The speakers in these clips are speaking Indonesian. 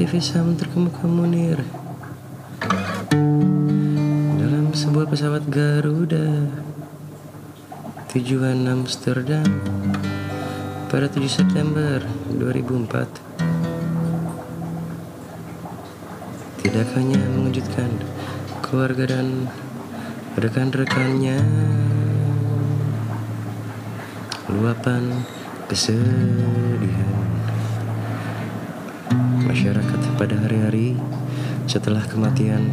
Aktivis HAM terkemuka Munir Dalam sebuah pesawat Garuda Tujuan Amsterdam Pada 7 September 2004 Tidak hanya mengejutkan keluarga dan rekan-rekannya Luapan kesedihan Masyarakat pada hari-hari setelah kematian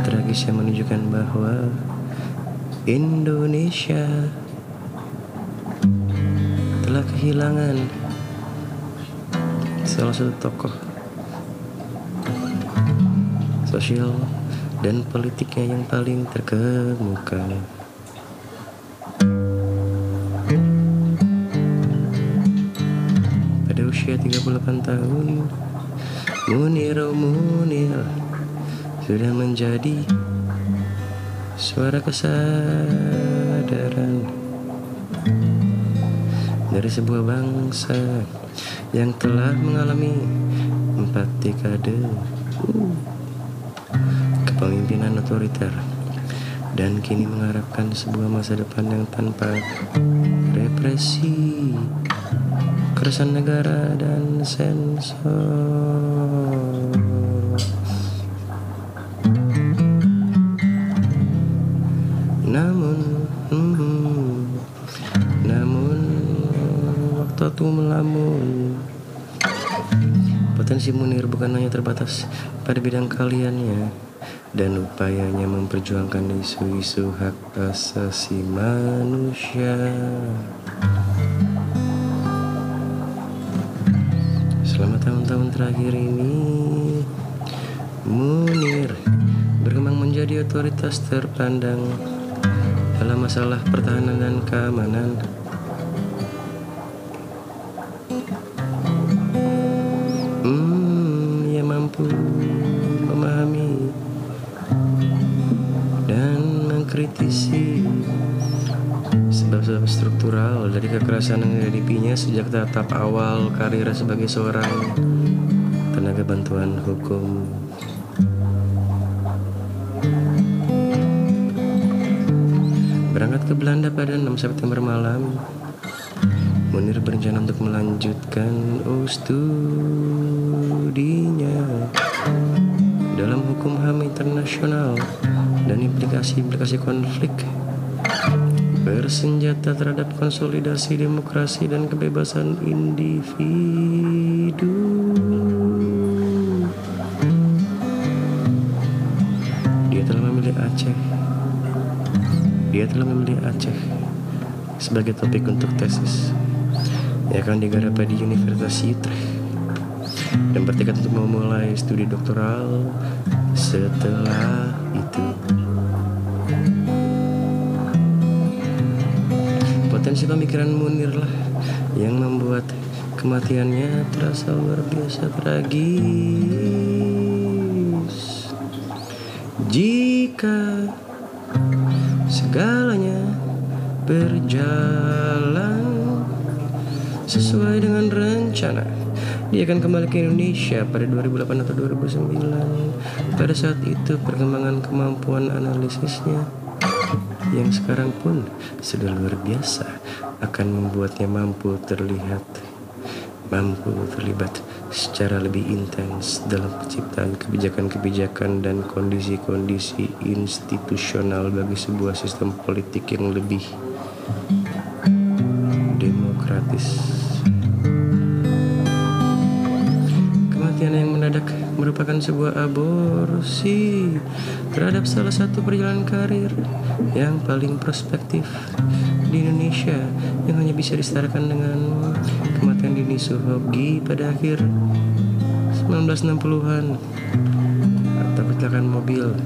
tragis yang menunjukkan bahwa Indonesia telah kehilangan salah satu tokoh sosial dan politiknya yang paling terkemuka. Pada usia 38 tahun, Munir oh Munir sudah menjadi suara kesadaran dari sebuah bangsa yang telah mengalami empat dekade. Kepemimpinan otoriter dan kini mengharapkan sebuah masa depan yang tanpa represi, keresahan negara dan sensor. Namun, hmm, namun waktu itu melamun. Potensi Munir bukan hanya terbatas pada bidang kaliannya dan upayanya memperjuangkan isu-isu hak asasi manusia. Selama tahun-tahun terakhir ini, Munir berkembang menjadi otoritas terpandang dalam masalah pertahanan dan keamanan. Hmm, ia mampu struktural dari kekerasan yang dihadapinya sejak tahap awal karir sebagai seorang tenaga bantuan hukum. Berangkat ke Belanda pada 6 September malam, Munir berencana untuk melanjutkan oh, studinya dalam hukum HAM internasional dan implikasi-implikasi konflik bersenjata terhadap konsolidasi demokrasi dan kebebasan individu. Dia telah memilih Aceh. Dia telah memilih Aceh sebagai topik untuk tesis yang akan digarap di Universitas Utrecht dan bertekad untuk memulai studi doktoral setelah itu. Potensi pemikiran Munir lah yang membuat kematiannya terasa luar biasa tragis. Jika segalanya berjalan sesuai dengan rencana. Dia akan kembali ke Indonesia pada 2008 atau 2009. Pada saat itu perkembangan kemampuan analisisnya yang sekarang pun sudah luar biasa akan membuatnya mampu terlihat mampu terlibat secara lebih intens dalam penciptaan kebijakan-kebijakan dan kondisi-kondisi institusional bagi sebuah sistem politik yang lebih demokratis. Kematian yang mendadak merupakan sebuah aborsi terhadap salah satu perjalanan karir yang paling prospektif di Indonesia yang hanya bisa disetarakan dengan kematian Dini Suhogi pada akhir 1960-an kecelakaan mobil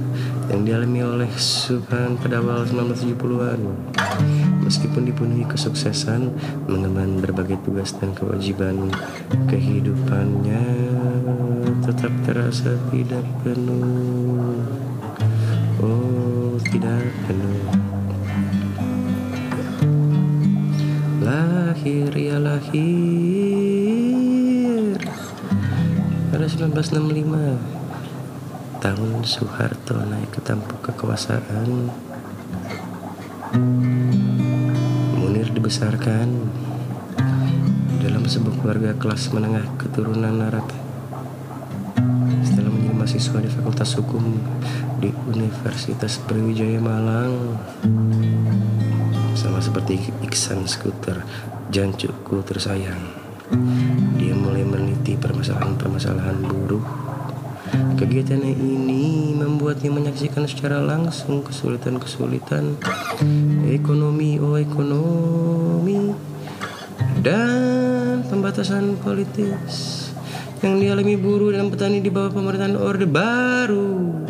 yang dialami oleh Subhan pada awal 1970-an. Meskipun dipenuhi kesuksesan mengemban berbagai tugas dan kewajiban kehidupannya tetap terasa tidak penuh. Oh, tidak penuh. Lahir ya lahir. Pada 1965 tahun Soeharto naik ke tampuk kekuasaan. Munir dibesarkan dalam sebuah keluarga kelas menengah keturunan Arab setelah menjadi mahasiswa di Fakultas Hukum di Universitas Brawijaya Malang. Sama seperti Iksan Skuter Jancukku tersayang. Dia mulai meneliti permasalahan-permasalahan buruh. Kegiatan ini membuatnya menyaksikan secara langsung kesulitan-kesulitan ekonomi, oh ekonomi, dan pembatasan politis yang dialami buruh dan petani di bawah pemerintahan Orde Baru.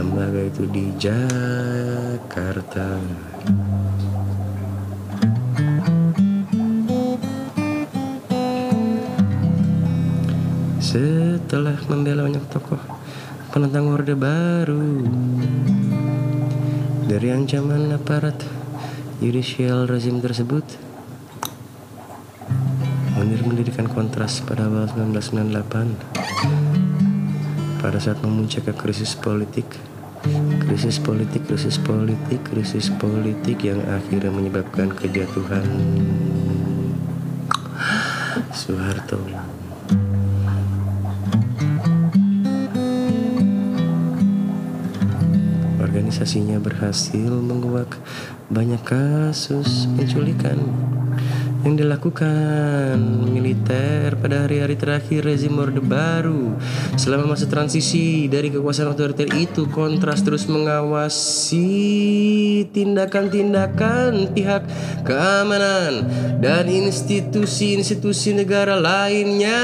lembaga itu di Jakarta. Setelah membela banyak tokoh penentang Orde Baru dari ancaman aparat judicial rezim tersebut Munir mendirikan kontras pada awal 1998 pada saat memuncak ke krisis politik. Krisis politik krisis politik krisis politik yang akhirnya menyebabkan kejatuhan. Soeharto. Organisasinya berhasil menguak banyak kasus penculikan yang dilakukan militer pada hari-hari terakhir rezim Orde Baru. Selama masa transisi dari kekuasaan otoriter itu, Kontras terus mengawasi tindakan-tindakan pihak keamanan dan institusi-institusi negara lainnya.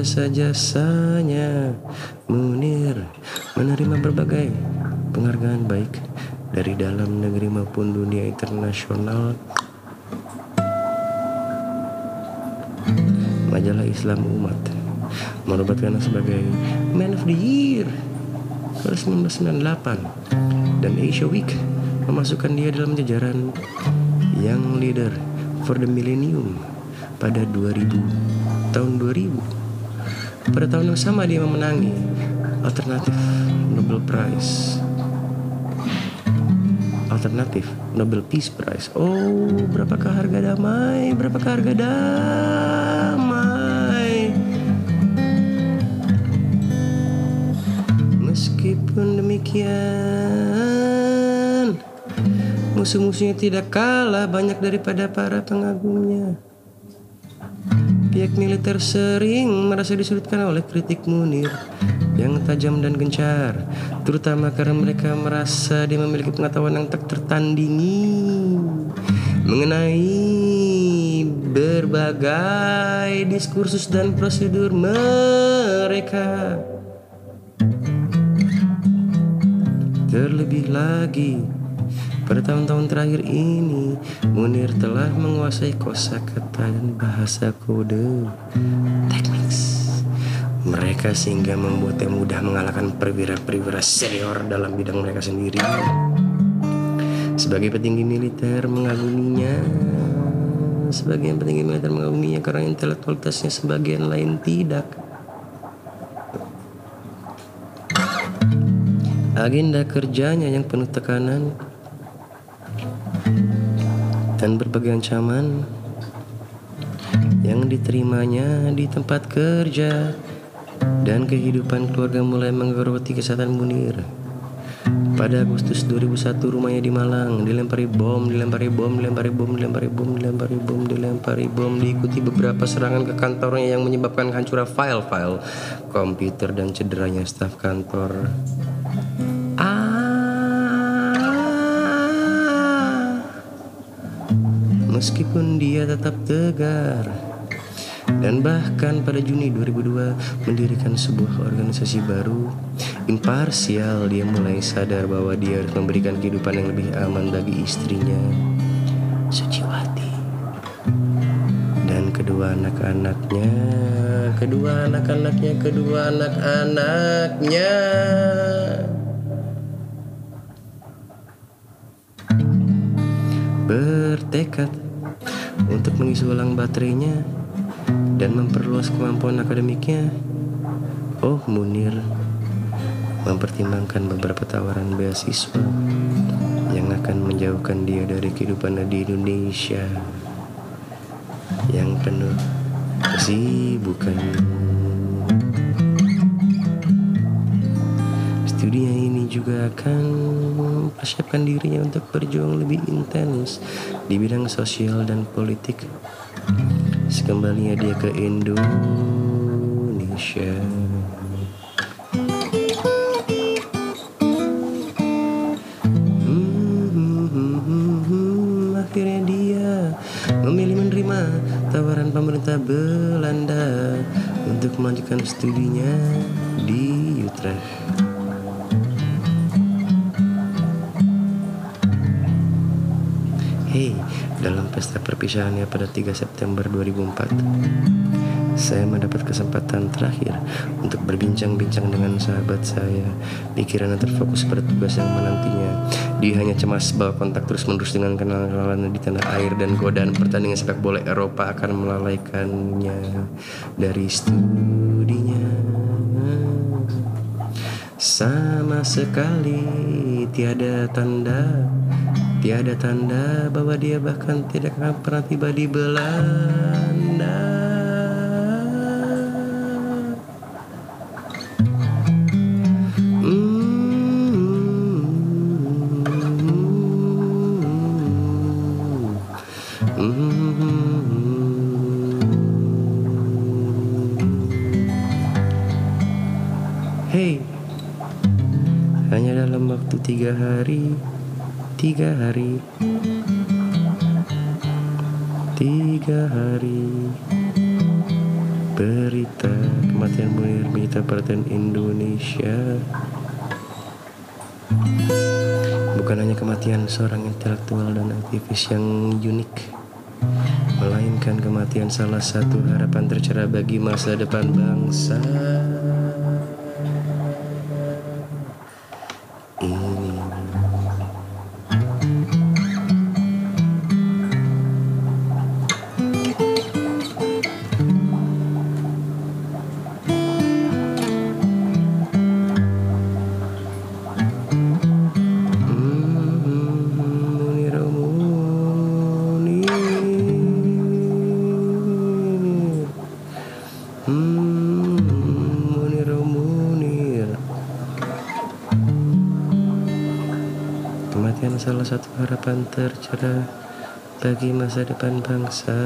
Jasa-jasanya Munir menerima berbagai penghargaan baik dari dalam negeri maupun dunia internasional. Majalah Islam Umat menobatkan sebagai Man of the Year pada 1998 dan Asia Week memasukkan dia dalam jajaran Young Leader for the Millennium pada 2000 tahun 2000 pada tahun yang sama dia memenangi alternatif Nobel Prize. Alternatif Nobel Peace Prize. Oh, berapakah harga damai? Berapakah harga damai? Meskipun demikian, musuh-musuhnya tidak kalah banyak daripada para pengagumnya. Pihak militer sering merasa disulitkan oleh kritik Munir yang tajam dan gencar, terutama karena mereka merasa dia memiliki pengetahuan yang tak tertandingi mengenai berbagai diskursus dan prosedur mereka. Terlebih lagi, pada tahun-tahun terakhir ini, Munir telah menguasai kosakata dan bahasa kode teknis mereka sehingga membuatnya mudah mengalahkan perwira-perwira senior dalam bidang mereka sendiri. Sebagai petinggi militer mengaguminya, sebagian petinggi militer mengaguminya karena intelektualitasnya, sebagian lain tidak. Agenda kerjanya yang penuh tekanan dan berbagai ancaman yang diterimanya di tempat kerja dan kehidupan keluarga mulai menggeroti kesehatan Munir. Pada Agustus 2001 rumahnya di Malang dilempari bom, dilempari bom, dilempari bom, dilempari bom, dilempari bom, dilempari bom, diikuti beberapa serangan ke kantornya yang menyebabkan hancuran file-file komputer dan cederanya staf kantor. Meskipun dia tetap tegar. Dan bahkan pada Juni 2002 mendirikan sebuah organisasi baru imparsial dia mulai sadar bahwa dia harus memberikan kehidupan yang lebih aman bagi istrinya Suciwati. Dan kedua anak-anaknya kedua anak-anaknya kedua anak-anaknya. Bertekad untuk mengisi ulang baterainya dan memperluas kemampuan akademiknya. Oh, Munir mempertimbangkan beberapa tawaran beasiswa yang akan menjauhkan dia dari kehidupan di Indonesia yang penuh kesibukan. Studinya ini juga akan mempersiapkan dirinya untuk berjuang lebih intens di bidang sosial dan politik. Sekembalinya dia ke Indonesia hmm, dia memilih menerima tawaran pemerintah Belanda Untuk melanjutkan studinya di Utrecht Hey, dalam pesta perpisahannya pada 3 September 2004. Saya mendapat kesempatan terakhir untuk berbincang-bincang dengan sahabat saya. Pikirannya terfokus pada tugas yang menantinya. Dia hanya cemas bahwa kontak terus-menerus dengan kenalan di tanah air dan godaan pertandingan sepak bola Eropa akan melalaikannya dari studinya. Sama sekali tiada tanda Tiada tanda bahwa dia bahkan tidak akan pernah tiba di Belanda. Hey, hanya dalam waktu tiga hari tiga hari. Tiga hari. Berita kematian Munir menyita perhatian Indonesia. Bukan hanya kematian seorang intelektual dan aktivis yang unik melainkan kematian salah satu harapan tercerah bagi masa depan bangsa harapan tercerah bagi masa depan bangsa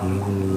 ini.